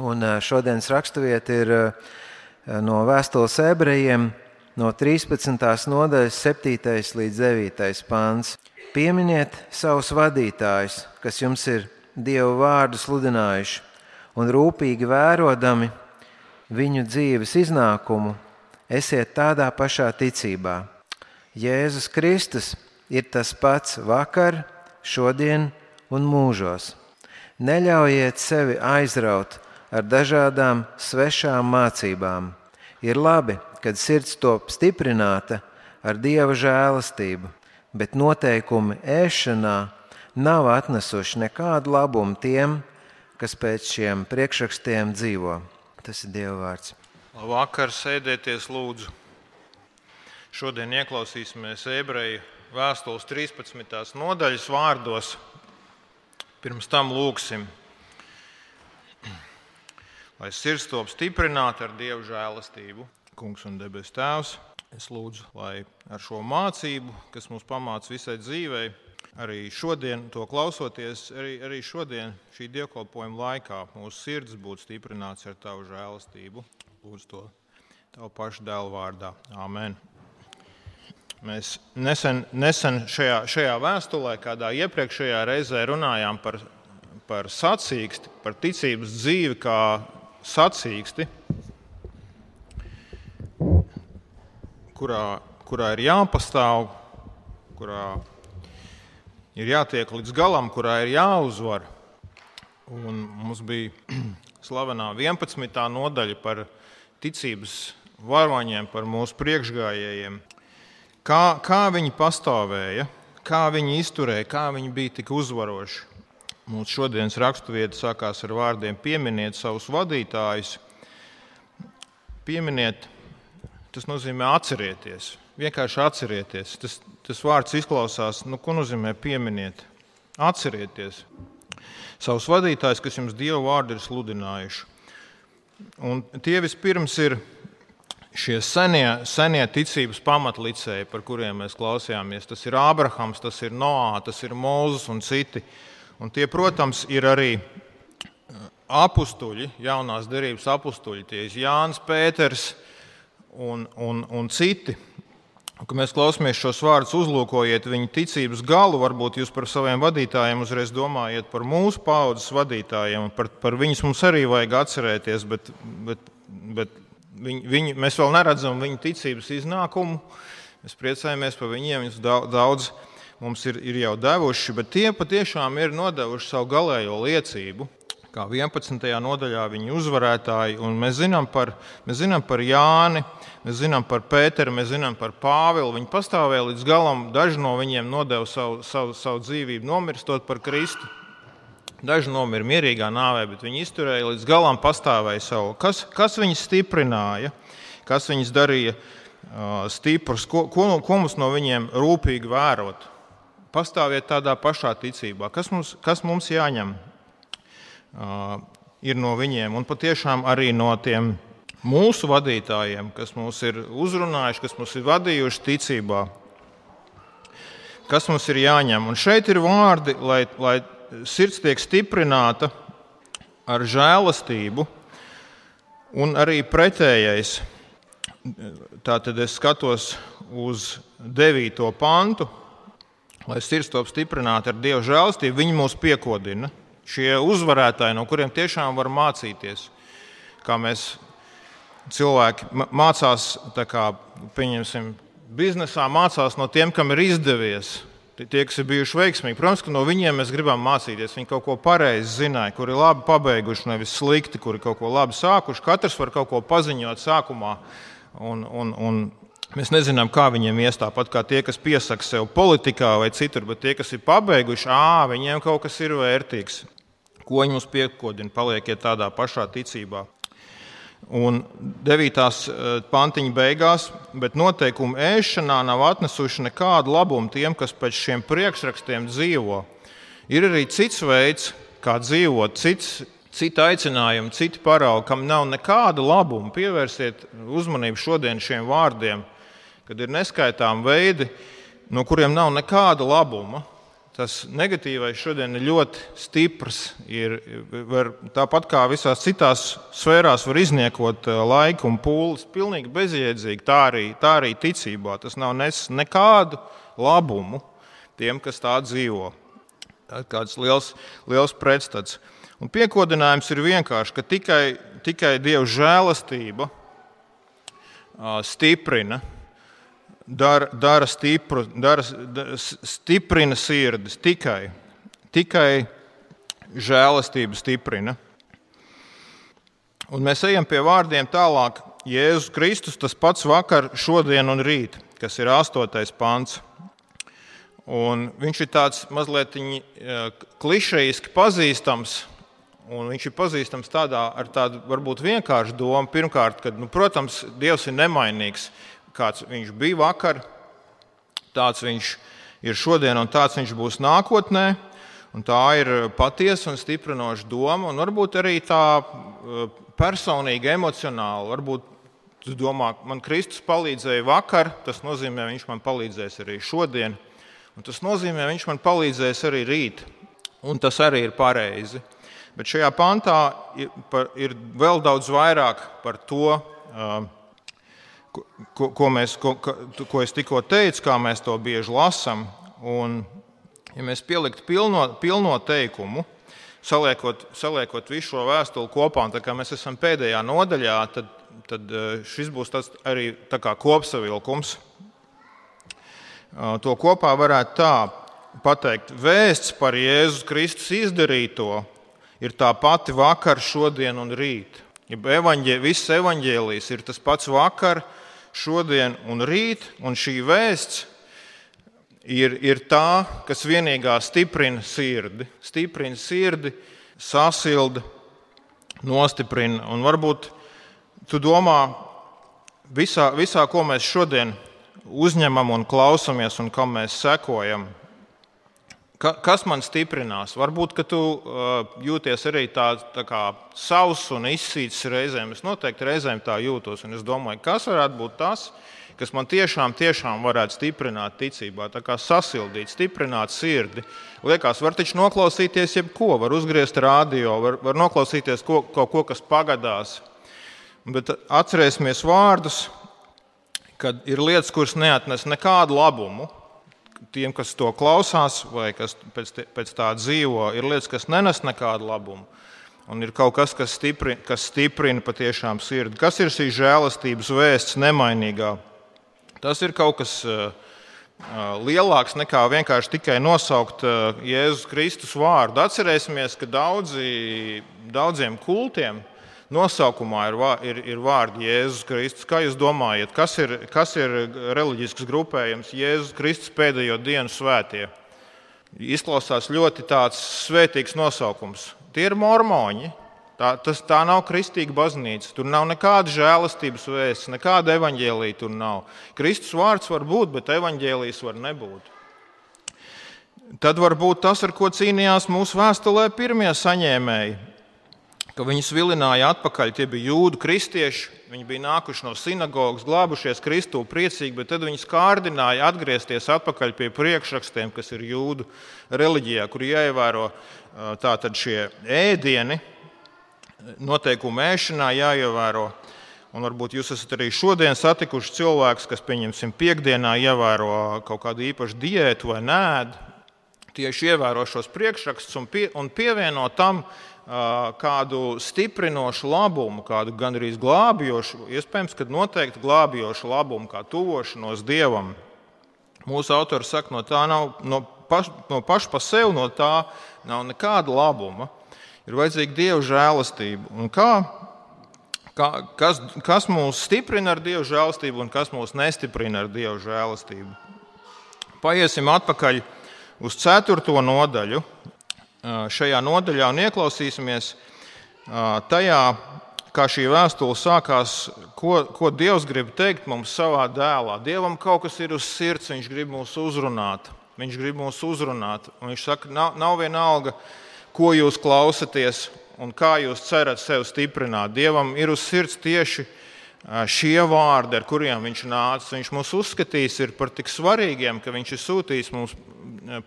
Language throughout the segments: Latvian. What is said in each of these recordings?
Un šodienas raksturvieta ir no vēstules ebrejiem, no 13. nodaļas, 7. līdz 9. pāns. Pieminiet savus vadītājus, kas jums ir Dievu vārdu sludinājuši, un rūpīgi vērodami viņu dzīves iznākumu, esiet tādā pašā ticībā. Jēzus Kristus ir tas pats vakar, šodien un mūžos. Neļaujiet sevi aizraut ar dažādām svešām mācībām. Ir labi, kad sirds top stiprināta ar dieva žēlastību, bet noteikumi ēšanā nav atnesuši nekādu labumu tiem, kas pēc šiem priekšrakstiem dzīvo. Tas ir Dieva vārds. Labvakar, sēdieties, lūdzu. Šodien ieklausīsimies ebreju vēstules 13. nodaļas vārdos. Pirms tam lūgsim lai sirds top stiprināta ar dievu žēlastību. Kungs un debesu Tēvs, es lūdzu, lai ar šo mācību, kas mums pamāca visai dzīvei, arī šodien, to klausoties, arī, arī šodien, šī dievkalpojuma laikā, mūsu sirds būtu stiprināts ar tavu žēlastību. Lūdzu to tavu pašu dēlu vārdā. Āmen. Mēs nesen, nesen šajā, šajā vēstulē, kādā iepriekšējā reizē runājām par, par sacīksti, par ticības dzīvi kā sacīksti, kurā, kurā ir jāpastāv, kurā ir jātiek līdz galam, kurā ir jāuzvar. Un mums bija slavenā 11. nodaļa par ticības varoņiem, par mūsu priekšgājējiem. Kā, kā viņi pastāvēja, kā viņi izturēja, kā viņi bija tik uzvaroši. Mūsu šodienas raksturvieta sākās ar vārdiem: pieminiet savus vadītājus. Pieminiet, tas nozīmē atcerieties. Vienkārši atcerieties. Tas, tas vārds izklausās, nu, ko nozīmē pieminiet. Atcerieties savus vadītājus, kas jums Dieva vārdu ir sludinājuši. Un tie vispirms ir šie senie, senie ticības pamatlicēji, par kuriem mēs klausījāmies. Tas ir Ābrahams, tas ir Noā, tas ir Mozus un citi. Un tie, protams, ir arī uh, apstuļi, jaunās derības apstuļi, tie ir Jānis Pēters un, un, un citi. Kad mēs klausāmies šos vārdus, uzlūkojiet viņu ticības galu, varbūt jūs par saviem vadītājiem uzreiz domājat par mūsu paudzes vadītājiem. Par, par viņus mums arī vajag atcerēties, bet, bet, bet viņi, viņi, mēs vēl neredzam viņu ticības iznākumu. Mēs priecājamies par viņiem, viņus daudz. daudz mums ir, ir jau devuši, bet tie patiešām ir nodevuši savu galējo liecību. Kā 11. nodaļā viņi uzvarētāji, un mēs zinām par, mēs zinām par Jāni, mēs zinām par Pēteru, mēs zinām par Pāvilu. Viņi pastāvēja līdz galam, daži no viņiem nodeva savu, savu, savu dzīvību, nomirstot par Kristu. Daži nomira mierīgā nāvē, bet viņi izturēja līdz galam, pastāvēja savu. Kas, kas viņus stiprināja, kas viņus darīja uh, stiprus, ko, ko, ko mums no viņiem rūpīgi vērot? Pastāviet tādā pašā ticībā. Kas mums, kas mums jāņem uh, ir no viņiem un patiešām arī no tiem mūsu vadītājiem, kas mūs ir uzrunājuši, kas mūs ir vadījuši ticībā. Kas mums ir jāņem? Un šeit ir vārdi, lai, lai sirds tiek stiprināta ar žēlastību, un arī pretējais. Tātad es skatos uz 9. pantu, lai sirds top stiprināta ar Dieva žēlstību, viņi mūs piekodina. Šie uzvarētāji, no kuriem tiešām var mācīties, kā mēs cilvēki mācās, kā, pieņemsim, biznesā, mācās no tiem, kam ir izdevies. Tie, kas ir bijuši veiksmīgi, protams, ka no viņiem mēs gribam mācīties. Viņi kaut ko pareizi zināja, kuri ir labi pabeiguši, nevis slikti, kuri kaut ko labi sākuši. Katrs var kaut ko paziņot sākumā. Un, un, un Mēs nezinām, kā viņiem ies tāpat kā tie, kas piesaka sev politikā vai citur, bet tie, kas ir pabeiguši, ā, viņiem kaut kas ir vērtīgs. Ko viņi mums piekodina, palieciet tādā pašā ticībā. Un 9. Eh, pantiņa beigās, bet noteikumi ēšanā nav atnesuši nekādu labumu tiem, kas pēc šiem priekšrakstiem dzīvo. Ir arī cits veids, kā dzīvot, cits, citi aicinājumi, citi paraugi, kam nav nekāda labuma. Pievērsiet uzmanību šodien šiem vārdiem kad ir neskaitām veidi, no kuriem nav nekāda labuma. tas negatīvais šodien ir ļoti stiprs. Ir, var, tāpat kā visās citās sfērās var izniekot laiku un pūles, pilnīgi bezjēdzīgi. Tā arī, tā arī ticībā. Tas nav nes nekādu labumu tiem, kas tā dzīvo. Tā ir liels, liels pretstats. Un piekodinājums ir vienkārši, ka tikai, tikai Dieva žēlastība stiprina dara, dara stipru, dara, stiprina sirdis tikai, tikai žēlastība stiprina. Un mēs ejam pie vārdiem tālāk. Jēzus Kristus tas pats vakar, šodien un rīt, kas ir astotais pants. Un viņš ir tāds mazliet klišejiski pazīstams, un viņš ir pazīstams tādā ar tādu varbūt vienkāršu domu. Pirmkārt, ka, nu, protams, Dievs ir nemainīgs kāds viņš bija vakar, tāds viņš ir šodien un tāds viņš būs nākotnē. Un tā ir patiesa un stiprinoša doma, un varbūt arī tā eh, personīga, emocionāla. Varbūt tu domā, man Kristus palīdzēja vakar, tas nozīmē, viņš man palīdzēs arī šodien, un tas nozīmē, viņš man palīdzēs arī rīt. Un tas arī ir pareizi. Bet šajā pantā ir vēl daudz vairāk par to, uh, ko, ko, mēs, ko, ko es tikko teicu, kā mēs to bieži lasām. Ja mēs pieliktu pilno, pilno teikumu, saliekot, saliekot visu šo vēstuli kopā, un tā kā mēs esam pēdējā nodaļā, tad, tad e, šis būs arī kopsavilkums. To kopā varētu tā pateikt. Vēsts par Jēzus Kristus izdarīto ir tā pati vakar, šodien un rīt. Ja evaņģē, viss evaņģēlijs ir tas pats vakar, šodien un rīt, un šī vēsts ir, ir tā, kas vienīgā stiprina sirdi, stiprina sirdi, sasilda, nostiprina. Un varbūt tu domā, visā, visā ko mēs šodien uzņemam un klausamies un kam mēs sekojam, Ka, kas man stiprinās? Varbūt, ka tu uh, jūties arī tāds tā kā savs un izsīts reizēm. Es noteikti reizēm tā jūtos. Es domāju, kas varētu būt tas, kas man tiešām, tiešām varētu stiprināt ticībā, tā kā sasildīt, stiprināt sirdi. Liekas, var taču noklausīties jebko, var uzgriezt rādio, var, var noklausīties ko, kaut ko, kas pagadās. Bet atcerēsimies vārdus, kad ir lietas, kuras neatnes nekādu labumu tiem, kas to klausās vai kas pēc, pēc tā dzīvo, ir lietas, kas nenes nekādu labumu. Un ir kaut kas, kas stiprina, kas stiprina patiešām sirdi. Kas ir šī žēlastības vēsts nemainīgā? Tas ir kaut kas uh, lielāks nekā vienkārši tikai nosaukt uh, Jēzus Kristus vārdu. Atcerēsimies, ka daudzi, daudziem kultiem nosaukumā ir, ir, ir vārdi Jēzus Kristus. Kā jūs domājat, kas ir, kas ir reliģisks grupējums Jēzus Kristus pēdējo dienu svētie? Izklausās ļoti tāds svētīgs nosaukums. Tie ir mormoņi. Tā, tas, tā nav kristīga baznīca. Tur nav nekāda žēlastības vēsts, nekāda evaņģēlīja tur nav. Kristus vārds var būt, bet evaņģēlijas var nebūt. Tad var būt tas, ar ko cīnījās mūsu vēstulē pirmie saņēmēji ka viņus vilināja atpakaļ. Tie bija jūdu kristieši, viņi bija nākuši no sinagogas, glābušies Kristū priecīgi, bet tad viņus kārdināja atgriezties atpakaļ pie priekšrakstiem, kas ir jūdu reliģijā, kur jāievēro tātad šie ēdieni, noteikumu ēšanā jāievēro. Un varbūt jūs esat arī šodien satikuši cilvēkus, kas, pieņemsim, piekdienā ievēro kaut kādu īpašu diētu vai nē, tieši ievēro šos priekšrakstus un, pie, un pievieno tam uh, kādu stiprinošu labumu, kādu gandrīz glābjošu, iespējams, ka noteikti glābjošu labumu, kā tuvošanos dievam. Mūsu autors saka, no tā nav no, paš, no paša pa sevi, no tā nav nekāda labuma. Ir vajadzīga dieva žēlastība. Un kā, kā, kas, kas mūs stiprina ar dieva žēlastību un kas mūs nestiprina ar dieva žēlastību? Paiesim atpakaļ uz 4. nodaļu, šajā nodaļā un ieklausīsimies tajā, kā šī vēstule sākās, ko, ko Dievs grib teikt mums savā dēlā. Dievam kaut kas ir uz sirds, Viņš grib mūs uzrunāt. Viņš grib mūs uzrunāt. Un viņš saka, nav, nav vienalga, ko jūs klausāties un kā jūs cerat sevi stiprināt. Dievam ir uz sirds tieši šie vārdi, ar kuriem viņš nāca. Viņš mūs uzskatīs par tik svarīgiem, ka viņš ir sūtījis mums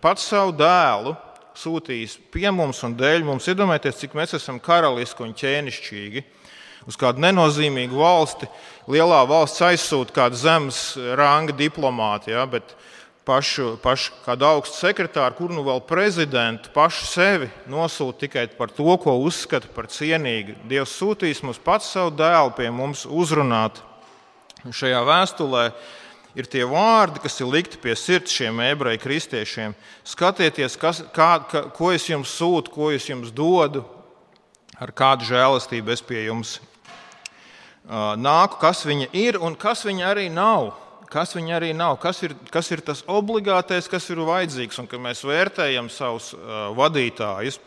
pats savu dēlu sūtījis pie mums un dēļ mums. Iedomājieties, cik mēs esam karaliski un ķēnišķīgi. Uz kādu nenozīmīgu valsti, lielā valsts aizsūta kādu zemes ranga diplomātu, ja, bet pašu, pašu kādu augstu sekretāru, kur nu vēl prezidentu, pašu sevi nosūta tikai par to, ko uzskata par cienīgu. Dievs sūtīs mums pats savu dēlu pie mums uzrunāt šajā vēstulē ir tie vārdi, kas ir likti pie sirds šiem ebreju kristiešiem. Skatieties, kas, kā, ka, ko es jums sūtu, ko es jums dodu, ar kādu žēlastību es pie jums nāku, kas viņa ir un kas viņa arī nav. Kas viņa arī nav, kas ir, kas ir tas obligātais, kas ir vajadzīgs. Un, kad mēs vērtējam savus vadītājus,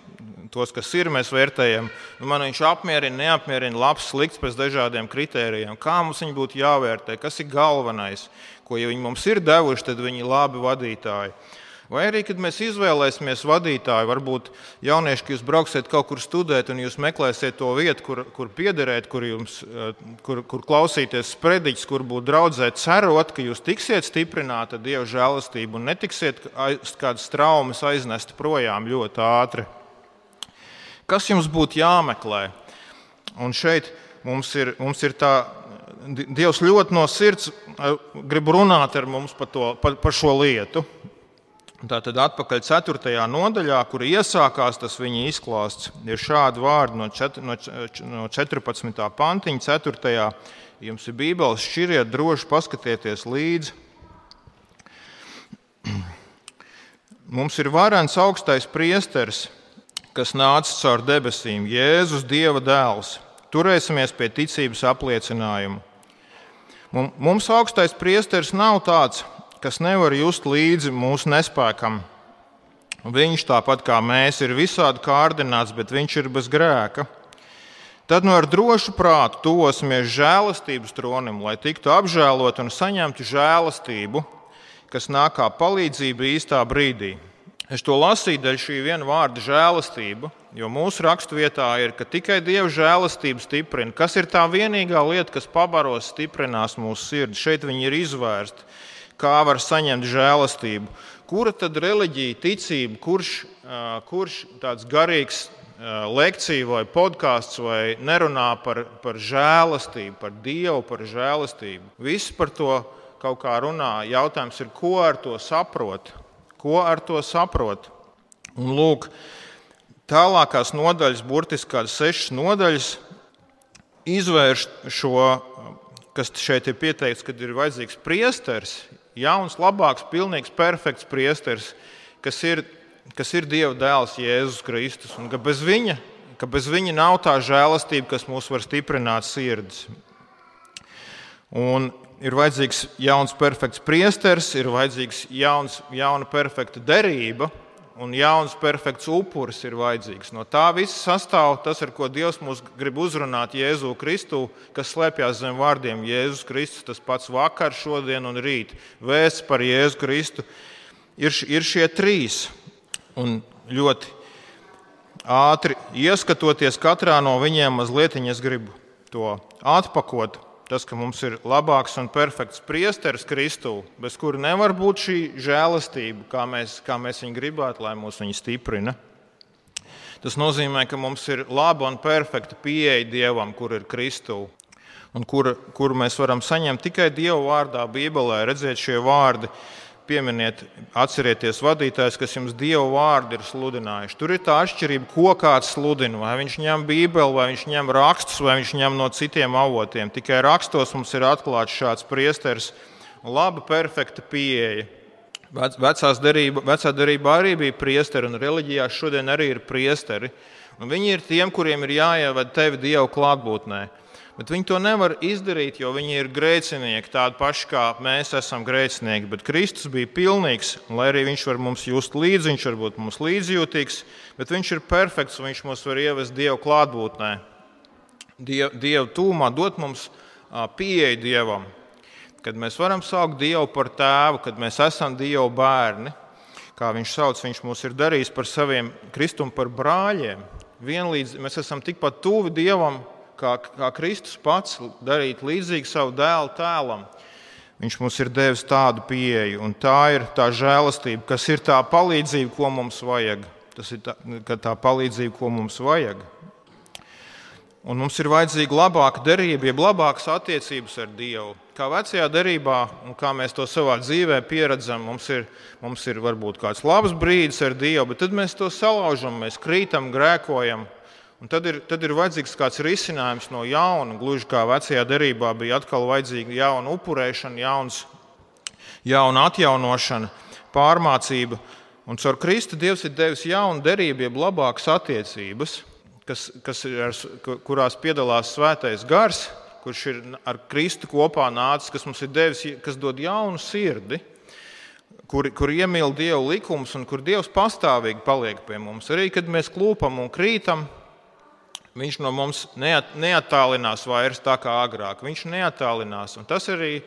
tos, kas ir, mēs vērtējam, nu, man viņš apmierina, neapmierina, labs, slikts pēc dažādiem kritērijiem. Kā mums viņi būtu jāvērtē, kas ir galvenais, ko ja viņi mums ir devuši, tad viņi ir labi vadītāji. Vai arī, kad mēs izvēlēsimies vadītāju, varbūt jaunieši, ka jūs brauksiet kaut kur studēt un jūs meklēsiet to vietu, kur, kur piederēt, kur, jums, eh, kur, kur klausīties sprediķis, kur būt draudzē, cerot, ka jūs tiksiet stiprināti Dieva žēlastību un netiksiet kādas traumas aiznest projām ļoti ātri. Kas jums būtu jāmeklē? Un šeit mums ir, mums ir tā, Dievs ļoti no sirds grib runāt ar mums par, to, par, par šo lietu. Tātad atpakaļ 4. nodaļā, kur iesākās tas viņa izklāsts, ir šādi vārdi no 14. pantiņa, 4. Jums ir Bībeles šķiriet, droši paskatieties līdzi. Mums ir varens augstais priesteris, kas nāca caur debesīm, Jēzus Dieva dēls. Turēsimies pie ticības apliecinājuma. Mums augstais priesteris nav tāds, kas nevar just līdzi mūsu nespēkam. Viņš tāpat kā mēs ir visādi kārdināts, bet viņš ir bez grēka. Tad nu ar drošu prātu tuvosimies žēlastības tronim, lai tiktu apžēlot un saņemtu žēlastību, kas nāk kā palīdzība īstā brīdī. Es to lasīju dēļ šī viena vārda žēlastība, jo mūsu raksturvietā ir, ka tikai Dieva žēlastība stiprina. Kas ir tā vienīgā lieta, kas pabaros, stiprinās mūsu sirdi? Šeit viņi ir izvērsti, kā var saņemt žēlastību. Kura tad reliģija, ticība, kurš, kurš tāds garīgs lekcija vai podkāsts vai nerunā par, par žēlastību, par Dievu, par žēlastību? Visi par to kaut kā runā. Jautājums ir, ko ar to saprot? Ko ar to saprot? Un lūk, tālākās nodaļas, burtiski kādas sešas nodaļas, izvērš šo, kas šeit ir pieteikts, kad ir vajadzīgs priesteris, jauns, labāks, pilnīgs, perfekts priesteris, kas ir, kas ir Dieva dēls Jēzus Kristus. Un ka bez viņa, ka bez viņa nav tā žēlastība, kas mūs var stiprināt sirdis. Un ir vajadzīgs jauns, perfekts priesteris, ir vajadzīgs jauns, jauna, perfekta derība, un jauns, perfekts upuris ir vajadzīgs. No tā viss sastāv tas, ar ko Dievs mūs grib uzrunāt Jēzu Kristu, kas slēpjas zem vārdiem Jēzus Kristus, tas pats vakar, šodien un rīt. Vēsts par Jēzu Kristu ir, ir šie trīs. Un ļoti ātri ieskatoties katrā no viņiem, mazliet es gribu to atpakot tas, ka mums ir labāks un perfekts priesteris Kristū, bez kura nevar būt šī žēlastība, kā mēs, kā mēs viņu gribētu, lai mūs viņa stiprina. Tas nozīmē, ka mums ir laba un perfekta pieeja Dievam, kur ir Kristū, un kuru kur mēs varam saņemt tikai Dieva vārdā, Bībelē, redzēt šie vārdi pieminiet, atcerieties vadītājs, kas jums Dievu vārdu ir sludinājuši. Tur ir tā atšķirība, ko kāds sludina. Vai viņš ņem Bībeli, vai viņš ņem rakstus, vai viņš ņem no citiem avotiem. Tikai rakstos mums ir atklāts šāds priesteris, laba, perfekta pieeja. Vecās derība, vecā derība arī bija priesteri, un reliģijā šodien arī ir priesteri. Un viņi ir tiem, kuriem ir jāievada tevi Dieva klātbūtnē. Bet viņi to nevar izdarīt, jo viņi ir grēcinieki, tādi paši kā mēs esam grēcinieki. Bet Kristus bija pilnīgs, un lai arī viņš var mums just līdzi, viņš var būt mums līdzjūtīgs, bet viņš ir perfekts un viņš mūs var ievest Dieva klātbūtnē. Dievu Diev tūmā dot mums pieeju Dievam, kad mēs varam saukt Dievu par tēvu, kad mēs esam Dieva bērni. Kā viņš sauc, viņš mūs ir darījis par saviem kristumu, par brāļiem. Vienlīdz mēs esam tikpat tuvi Dievam, kā, kā Kristus pats darīt līdzīgi savu dēlu tēlam. Viņš mums ir devis tādu pieeju, un tā ir tā žēlastība, kas ir tā palīdzība, ko mums vajag. Tas ir tā, tā palīdzība, ko mums vajag. Un mums ir vajadzīga labāka derība, jeb labākas attiecības ar Dievu. Kā vecajā derībā, un kā mēs to savā dzīvē pieredzam, mums ir, mums ir varbūt kāds labs brīdis ar Dievu, bet tad mēs to salaužam, mēs krītam, grēkojam. Un tad ir, tad ir vajadzīgs kāds risinājums no jauna. Gluži kā vecajā derībā bija atkal vajadzīga jauna upurēšana, jauns, jauna atjaunošana, pārmācība. Un caur Kristu Dievs ir devis jaunu derību, jeb labākas attiecības, kas, kas ar, kurās piedalās svētais gars, kurš ir ar Kristu kopā nācis, kas mums ir devis, kas dod jaunu sirdi, kur, kur iemīl Dieva likumus un kur Dievs pastāvīgi paliek pie mums. Arī kad mēs klūpam un krītam, Viņš no mums neat, neatālinās vairs tā kā agrāk. Viņš neatālinās. Tas arī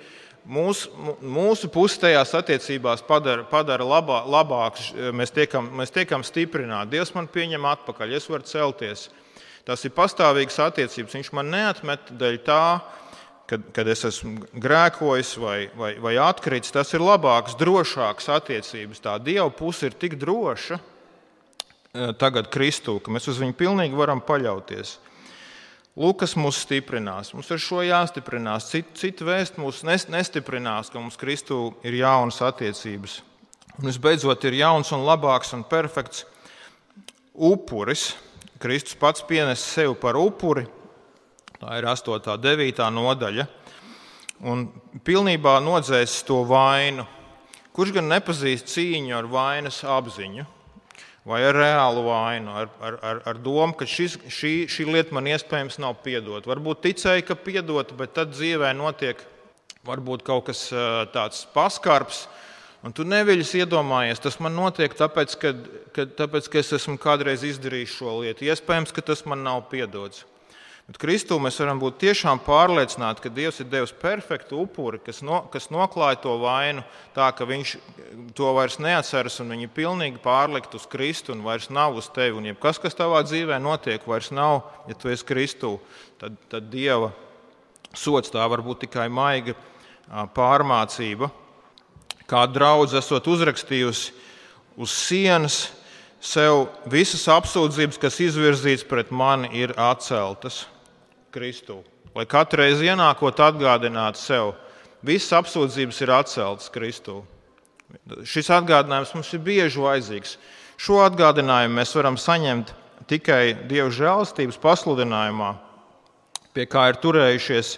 mūsu, mūsu pusējās attiecībās padara, padara labā, labākus. Mēs tiekam, mēs tiekam stiprināti. Dievs man pieņem atpakaļ, es varu celties. Tas ir pastāvīgs attiecības. Viņš man neatmet dēļ tā, kad, kad es esmu grēkojis vai, vai, vai atkritis. Tas ir labāks, drošāks attiecības. Tā Dieva puse ir tik droša Eh, tagad Kristu, ka mēs uz viņu pilnīgi varam paļauties. Lūkas mūs stiprinās, mums ar šo jāstiprinās. Cita cit vēsts mūs nestiprinās, ka mums Kristu ir jaunas attiecības. Un visbeidzot, ir jauns un labāks un perfekts upuris. Kristus pats pienes sevi par upuri. Tā ir 8. un 9. nodaļa. Un pilnībā nodzēs to vainu. Kurš gan nepazīst cīņu ar vainas apziņu? Vai ar reālu vainu, ar, ar, ar, ar domu, ka šis, šī, šī lieta man iespējams nav piedota. Varbūt ticēja, ka piedota, bet tad dzīvē notiek varbūt kaut kas tāds paskarbs. Un tu neviļas iedomājies, tas man notiek tāpēc, ka, ka, tāpēc, ka es esmu kādreiz izdarījis šo lietu. Iespējams, ka tas man nav piedots. Bet Kristū mēs varam būt tiešām pārliecināti, ka Dievs ir devis perfektu upuri, kas, no, kas noklāja to vainu tā, ka Viņš to vairs neatceras un viņa pilnīgi pārlikt uz Kristu un vairs nav uz tevi. Un jebkas, kas tavā dzīvē notiek, vairs nav, ja tu esi Kristū, tad, tad Dieva sots tā var būt tikai maiga pārmācība. Kā draudz esot uzrakstījusi uz sienas, sev visas apsūdzības, kas izvirzītas pret mani, ir atceltas. Kristu. Lai katru reizi ienākot, atgādinātu sev, visas apsūdzības ir atceltas Kristū. Šis atgādinājums mums ir bieži vajadzīgs. Šo atgādinājumu mēs varam saņemt tikai Dieva žēlastības pasludinājumā, pie kā ir turējušies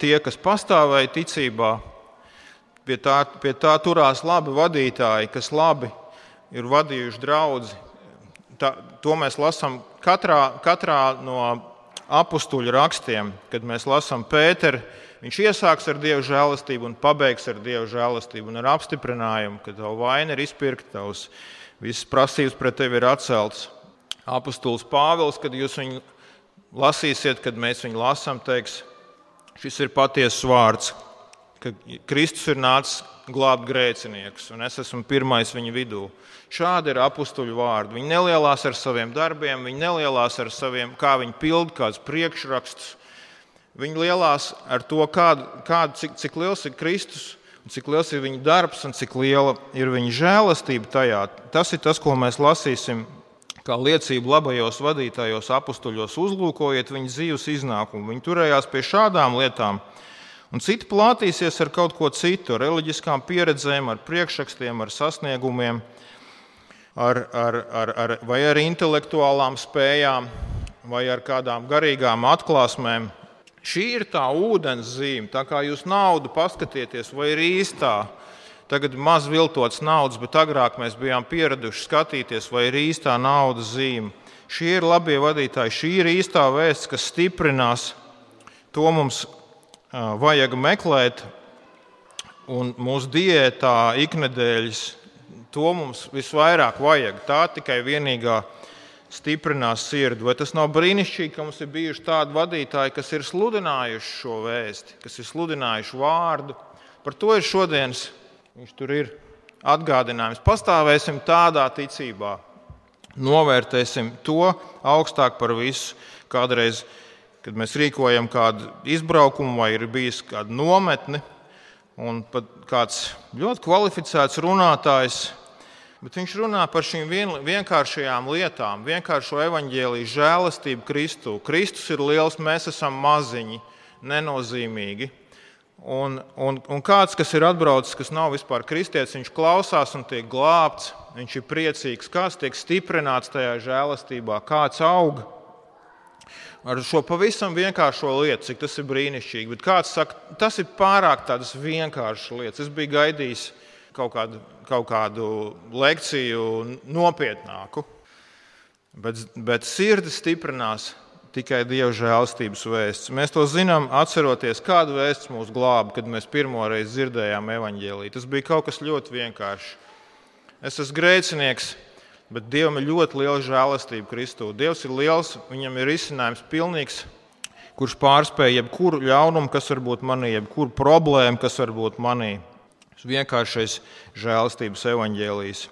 tie, kas pastāvēja ticībā. Pie tā, pie tā turās labi vadītāji, kas labi ir vadījuši draugu. To mēs lasām katrā, katrā no apakstuļu rakstiem, kad mēs lasām Pēteru, viņš iesāks ar Dieva žēlastību un pabeigs ar Dieva žēlastību un ar apstiprinājumu, ka tava vaina ir izpirkta, tavs visas prasības pret tevi ir atceltas. Apostols Pāvils, kad jūs viņu lasīsiet, kad mēs viņu lasām, teiks, šis ir patiesas vārds, ka Kristus ir nācis glābt grēciniekus, un es esmu pirmais viņa vidū. Šādi ir apstuļu vārdi. Viņi nelielās ar saviem darbiem, viņi nelielās ar saviem, kā viņi pilda kādus priekšrakstus. Viņi lielās ar to, kādu, kādu, cik, cik liels ir Kristus, cik liels ir viņa darbs un cik liela ir viņa žēlastība tajā. Tas ir tas, ko mēs lasīsim kā liecību labajos vadītājos, apstuļos, uzlūkojiet viņa dzīves iznākumu. Viņi turējās pie šādām lietām, un citi plātīsies ar kaut ko citu, ar reliģiskām pieredzēm, ar priekšrakstiem, ar sasniegumiem ar, ar, ar, ar, vai ar intelektuālām spējām, vai ar kādām garīgām atklāsmēm. Šī ir tā ūdens zīme. Tā kā jūs naudu paskatieties, vai ir īstā, tagad ir maz viltots naudas, bet agrāk mēs bijām pieraduši skatīties, vai ir īstā naudas zīme. Šie ir labie vadītāji, šī ir īstā vēsts, kas stiprinās. To mums vajag meklēt, un mūsu diētā iknedēļas to mums visvairāk vajag. Tā tikai vienīgā stiprinās sirdi. Vai tas nav brīnišķīgi, ka mums ir bijuši tādi vadītāji, kas ir sludinājuši šo vēsti, kas ir sludinājuši vārdu? Par to ir šodienas, viņš tur ir atgādinājums. Pastāvēsim tādā ticībā, novērtēsim to augstāk par visu. Kādreiz, kad mēs rīkojam kādu izbraukumu vai ir bijis kāda nometne, un pat kāds ļoti kvalificēts runātājs. Bet viņš runā par šīm vien, vienkāršajām lietām, vienkāršo evaņģēlīju, žēlastību Kristu. Kristus ir liels, mēs esam maziņi, nenozīmīgi. Un, un, un kāds, kas ir atbraucis, kas nav vispār kristietis, viņš klausās un tiek glābts, viņš ir priecīgs, kāds tiek stiprināts tajā žēlastībā, kāds aug ar šo pavisam vienkāršo lietu, cik tas ir brīnišķīgi. Bet kāds saka, tas ir pārāk tādas vienkāršas lietas. Es biju gaidījis kaut kādu, kaut kādu lekciju nopietnāku. Bet, bet sirdi stiprinās tikai Dieva žēlstības vēsts. Mēs to zinām, atceroties, kādu vēstu mūs glāba, kad mēs pirmo reizi dzirdējām evaņģēlīju. Tas bija kaut kas ļoti vienkāršs. Es esmu grēcinieks, Bet Dievam ir ļoti liela žēlastība Kristū. Dievs ir liels, viņam ir izcinājums pilnīgs, kurš pārspēj jebkuru ļaunumu, kas var būt manī, jebkuru problēmu, kas var būt manī. Tas vienkāršais žēlastības evaņģēlijs.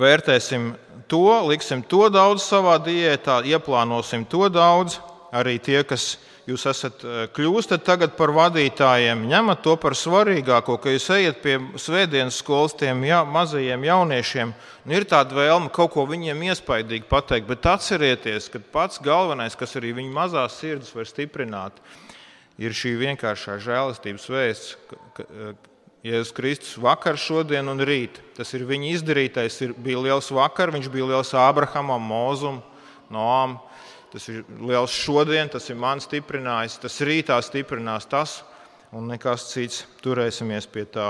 Vērtēsim to, liksim to daudz savā diētā, ieplānosim to daudz. Arī tie, kas jūs esat eh, kļūstat tagad par vadītājiem, ņemat to par svarīgāko, ka jūs ejat pie svētdienas skolas tiem ja, mazajiem jauniešiem. Un ir tāda vēlme kaut ko viņiem iespaidīgi pateikt, bet atcerieties, ka pats galvenais, kas arī viņu mazās sirdis var stiprināt, ir šī vienkāršā žēlastības vēsts. Eh, Jēzus Kristus vakar, šodien un rīt. Tas ir viņa izdarītais. Ir, bija liels vakar, viņš bija liels Ābrahamam, Mozum, Noam. Tas ir liels šodien, tas ir man stiprinājis, tas rītā stiprinās tas, un nekas cits. Turēsimies pie tā.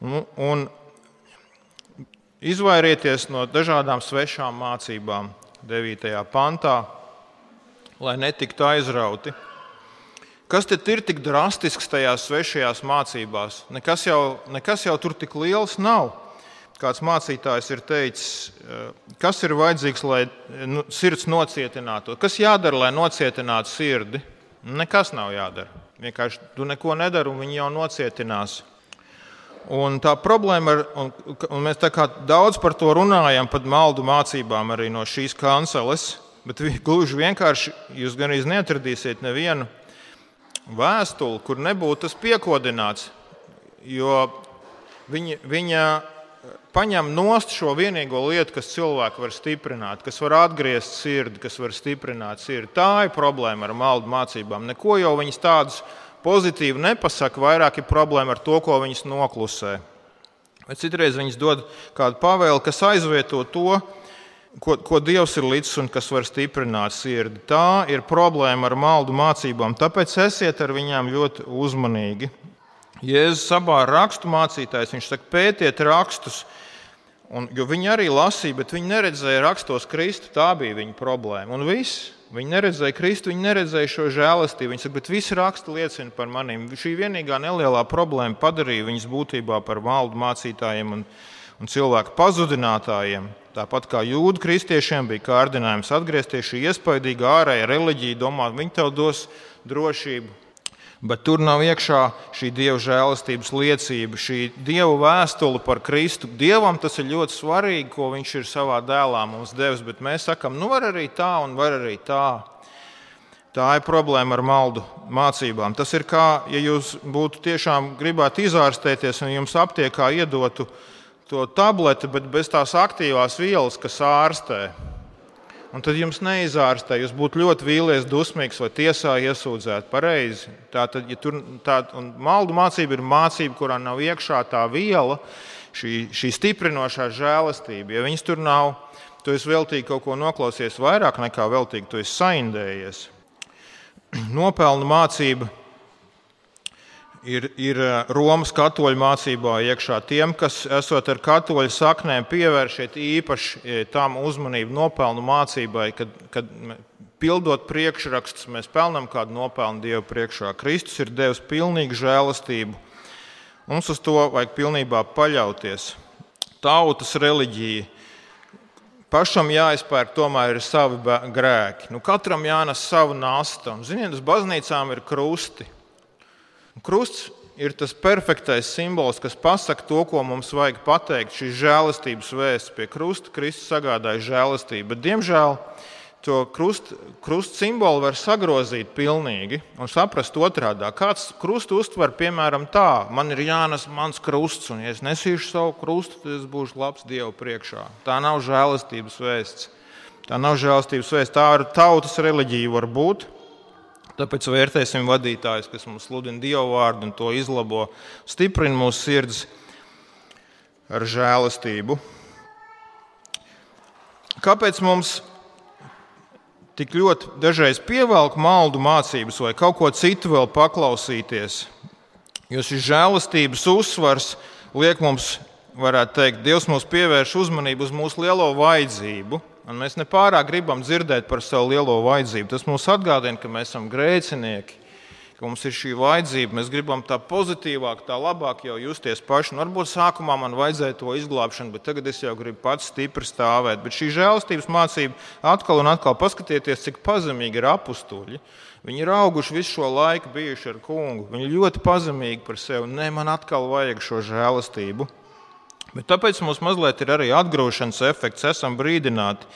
Un, un izvairieties no dažādām svešām mācībām, 9. pantā, lai netiktu aizrauti. Kas tad ir tik drastisks tajās svešajās mācībās? Nekas jau, nekas jau tur tik liels nav kāds mācītājs ir teicis, eh, kas ir vajadzīgs, lai nu, sirds nocietinātu. Kas jādara, lai nocietinātu sirdi? Nekas nav jādara. Vienkārši tu neko nedari, un viņi jau nocietinās. Un tā problēma ir, un, un mēs daudz par to runājam, pat maldu mācībām arī no šīs kanceles, bet gluži vienkārši jūs gan arī neatradīsiet nevienu vēstuli, kur nebūtu tas piekodināts. Jo viņa, viņa paņem nost šo vienīgo lietu, kas cilvēku var stiprināt, kas var atgriezt sirdi, kas var stiprināt sirdi. Tā ir problēma ar maldu mācībām. Neko jau viņas tādas pozitīvi nepasaka, vairāk ir problēma ar to, ko viņas noklusē. Vai citreiz viņas dod kādu pavēli, kas aizvieto to, ko, ko Dievs ir līdzs un kas var stiprināt sirdi. Tā ir problēma ar maldu mācībām, tāpēc esiet ar viņām ļoti uzmanīgi. Jēzus sabā rakstu mācītājs, viņš saka, pētiet rakstus, Un, jo viņi arī lasīja, bet viņi neredzēja rakstos Kristu. Tā bija viņa problēma. Un viss. Viņi neredzēja Kristu, viņi neredzēja šo žēlastību. Viņi saka, bet visi raksti liecina par maniem. Šī vienīgā nelielā problēma padarīja viņus būtībā par valdu mācītājiem un, un cilvēku pazudinātājiem. Tāpat kā jūdu kristiešiem bija kārdinājums atgriezties šī iespaidīgā ārējā reliģija, domāt, viņi tev dos drošību, Bet tur nav iekšā šī dieva žēlastības liecība, šī dieva vēstule par Kristu. Dievam tas ir ļoti svarīgi, ko viņš ir savā dēlā mums devis, bet mēs sakām, nu var arī tā un var arī tā. Tā ir problēma ar maldu mācībām. Tas ir kā, ja jūs būtu tiešām gribētu izārstēties un jums aptiekā iedotu to tableti, bet bez tās aktīvās vielas, kas ārstē un tad jums neizārstē. Jūs būtu ļoti vīlies, dusmīgs vai tiesā iesūdzēt. Pareizi. Tā tad, ja tur tā, maldu mācība ir mācība, kurā nav iekšā tā viela, šī, šī stiprinošā žēlastība. Ja viņas tur nav, tu esi veltīgi kaut ko noklausies vairāk nekā veltīgi, tu esi saindējies. Nopelnu mācība ir, ir eh, Romas katoļu mācībā iekšā. Tiem, kas esot ar katoļu saknēm, pievēršiet īpaši eh, tam uzmanību nopelnu mācībai, kad, kad pildot priekšrakstus, mēs pelnām kādu nopelnu Dievu priekšā. Kristus ir devis pilnīgu žēlastību. Mums uz to vajag pilnībā paļauties. Tautas reliģija. Pašam jāizpērk tomēr ir savi grēki. Nu, katram jānes savu nastu. Ziniet, uz baznīcām ir krusti. Krusts ir tas perfektais simbols, kas pasaka to, ko mums vajag pateikt. Šīs žēlastības vēsts pie krusta Kristus sagādāja žēlastību. Bet, diemžēl to krustu krust simbolu var sagrozīt pilnīgi un saprast otrādi. Kāds krustu uztver, piemēram, tā, man ir jānes mans krusts, un ja es nesīšu savu krustu, tad es būšu labs Dievu priekšā. Tā nav žēlastības vēsts. Tā nav žēlastības vēsts, tā ir tautas reliģija, var būt. Tāpēc vērtēsim vadītājus, kas mums sludina Dievu vārdu un to izlabo, stiprina mūsu sirds ar žēlastību. Kāpēc mums tik ļoti dažreiz pievelk maldu mācības vai kaut ko citu vēl paklausīties. Jo šis žēlastības uzsvars liek mums, varētu teikt, Dievs mums pievērš uzmanību uz mūsu lielo vajadzību. Un mēs nepārāk gribam dzirdēt par savu lielo vajadzību. Tas mums atgādina, ka mēs esam grēcinieki, ka mums ir šī vajadzība. Mēs gribam tā pozitīvāk, tā labāk jau justies paši. Un varbūt sākumā man vajadzēja to izglābšanu, bet tagad es jau gribu pats stipri stāvēt. Bet šī žēlastības mācība atkal un atkal paskatieties, cik pazemīgi ir apstuļi. Viņi ir auguši visu šo laiku, bijuši ar kungu. Viņi ļoti pazemīgi par sevi. Nē, man atkal vajag šo žēlastību. Bet tāpēc mums mazliet ir arī atgrūšanas efekts. Esam brīdināti,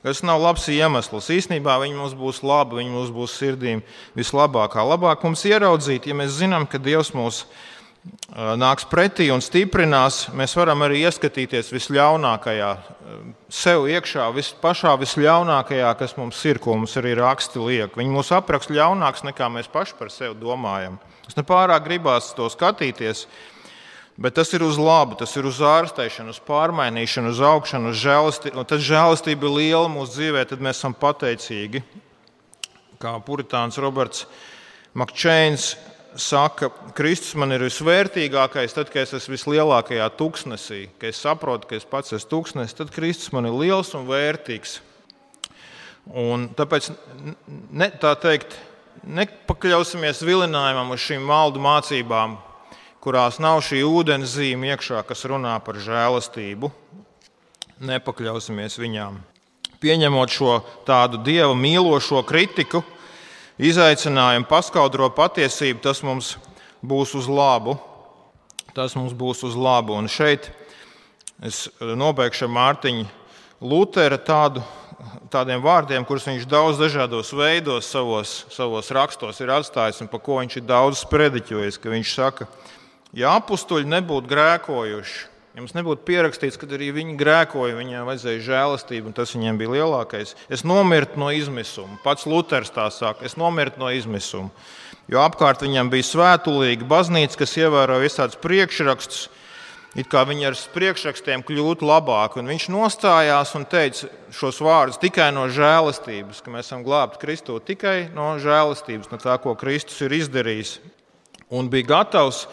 Tas nav labs iemesls. Īsnībā viņi mums būs labi, viņi mums būs sirdīm vislabākā. Labāk mums ieraudzīt, ja mēs zinām, ka Dievs mūs nāks pretī un stiprinās, mēs varam arī ieskatīties visļaunākajā, sev iekšā, vis, pašā visļaunākajā, kas mums ir, ko mums arī raksti liek. Viņi mūs apraksta ļaunāks nekā mēs paši par sevi domājam. Es nepārāk gribās to skatīties. Bet tas ir uz labu, tas ir uz ārstēšanu, uz pārmainīšanu, uz augšanu, uz žēlastību. Tad žēlastība ir liela mūsu dzīvē, tad mēs esam pateicīgi. Kā puritāns Roberts Makčēns saka, Kristus man ir visvērtīgākais, tad, kad es esmu vislielākajā tuksnesī, kad es saprotu, ka es pats esmu tuksnesis, tad Kristus man ir liels un vērtīgs. Un tāpēc, ne, tā teikt, nepakļausimies vilinājumam uz šīm maldu mācībām, kurās nav šī ūdens zīme iekšā, kas runā par žēlastību. Nepakļausimies viņām. Pieņemot šo tādu dieva mīlošo kritiku, izaicinājumu, paskaidro patiesību, tas mums būs uz labu. Tas mums būs uz labu. Un šeit es nobeigšu Mārtiņu Lutera tādu, tādiem vārdiem, kurus viņš daudz dažādos veidos savos, savos rakstos ir atstājis un par ko viņš ir daudz sprediķojis. Viņš saka, ka Ja apstuļi nebūtu grēkojuši, ja mums nebūtu pierakstīts, ka arī viņi grēkoja, viņiem vajadzēja žēlastību, un tas viņiem bija lielākais, es nomirtu no izmisuma. Pats Luters tā saka, es nomirtu no izmisuma. Jo apkārt viņam bija svētulīga baznīca, kas ievēroja visādus priekšrakstus, it kā viņi ar priekšrakstiem kļūtu labāki. Un viņš nostājās un teica šos vārdus tikai no žēlastības, ka mēs esam glābti Kristū tikai no žēlastības, no tā, ko Kristus ir izdarījis. Un bija gatavs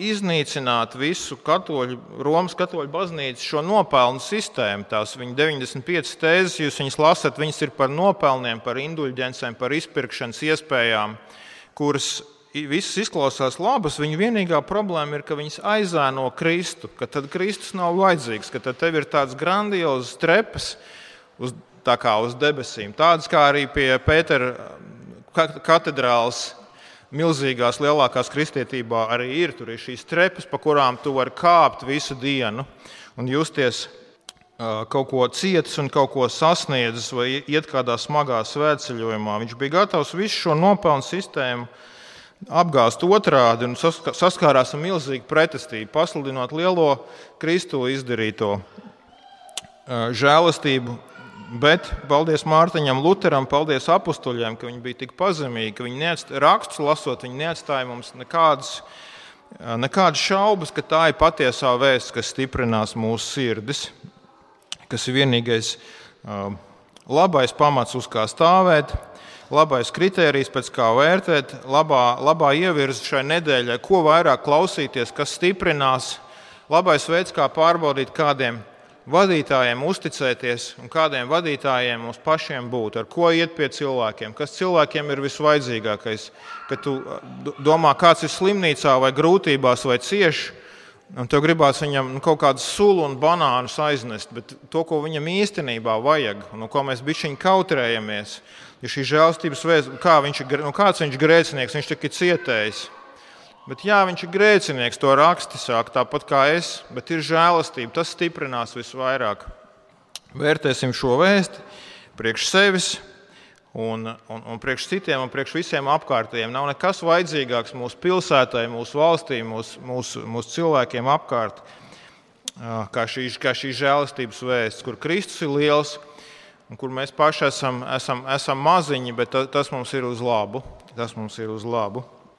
iznīcināt visu katoļu, Romas katoļu baznīcu šo nopelnu sistēmu. Tās viņa 95 tēzes, jūs viņas lasat, viņas ir par nopelniem, par indulģencēm, par izpirkšanas iespējām, kuras visas izklausās labas. Viņa vienīgā problēma ir, ka viņas aizēno Kristu, ka tad Kristus nav vajadzīgs, ka tad tev ir tāds grandiozs trepas uz, uz debesīm. Tādas kā arī pie Pētera katedrāles milzīgās, lielākās kristietībā arī ir. Tur ir šīs trepas, pa kurām tu vari kāpt visu dienu un justies kaut ko cietis un kaut ko sasniedzis, vai iet kādā smagā svētceļojumā. Viņš bija gatavs visu šo nopelnu sistēmu apgāzt otrādi un saskārās ar milzīgu pretestību, pasludinot lielo Kristu izdarīto žēlastību Bet paldies Mārtiņam, Lutheram, paldies apstuļiem, ka viņi bija tik pazemīgi, ka viņi neatstāja, rakstus lasot, viņi neatstāja mums nekādas, nekādas šaubas, ka tā ir patiesā vēsts, kas stiprinās mūsu sirdis, kas ir vienīgais labais pamats, uz kā stāvēt, labais kritērijs, pēc kā vērtēt, labā, labā ievirza šai nedēļai, ko vairāk klausīties, kas stiprinās, labais veids, kā pārbaudīt kādiem vadītājiem uzticēties un kādiem vadītājiem mums pašiem būt, ar ko iet pie cilvēkiem, kas cilvēkiem ir visvajadzīgākais. Kad tu domā, kāds ir slimnīcā vai grūtībās vai cieši, un tev gribās viņam nu, kaut kādus sulu un banānus aiznest, bet to, ko viņam īstenībā vajag, un no ko mēs bišķiņi kautrējamies, ir šī žēlstības vēsts, kā viņš nu, kāds viņš grēcinieks, viņš tik ir cietējis. Bet, jā, viņš ir grēcinieks, to raksti sāk tāpat kā es, bet ir žēlastība. Tas stiprinās visvairāk. Vērtēsim šo vēstu, priekš sevis, un, un, un priekš citiem, un priekš visiem apkārtējiem. Nav nekas vajadzīgāks mūsu pilsētai, mūsu valstī, mūsu, mūsu, mūsu cilvēkiem apkārt, kā šī, kā šī žēlastības vēsts, kur Kristus ir liels un kur mēs paši esam, esam, esam maziņi, bet tas mums ir uz labu. Tas mums ir uz labu.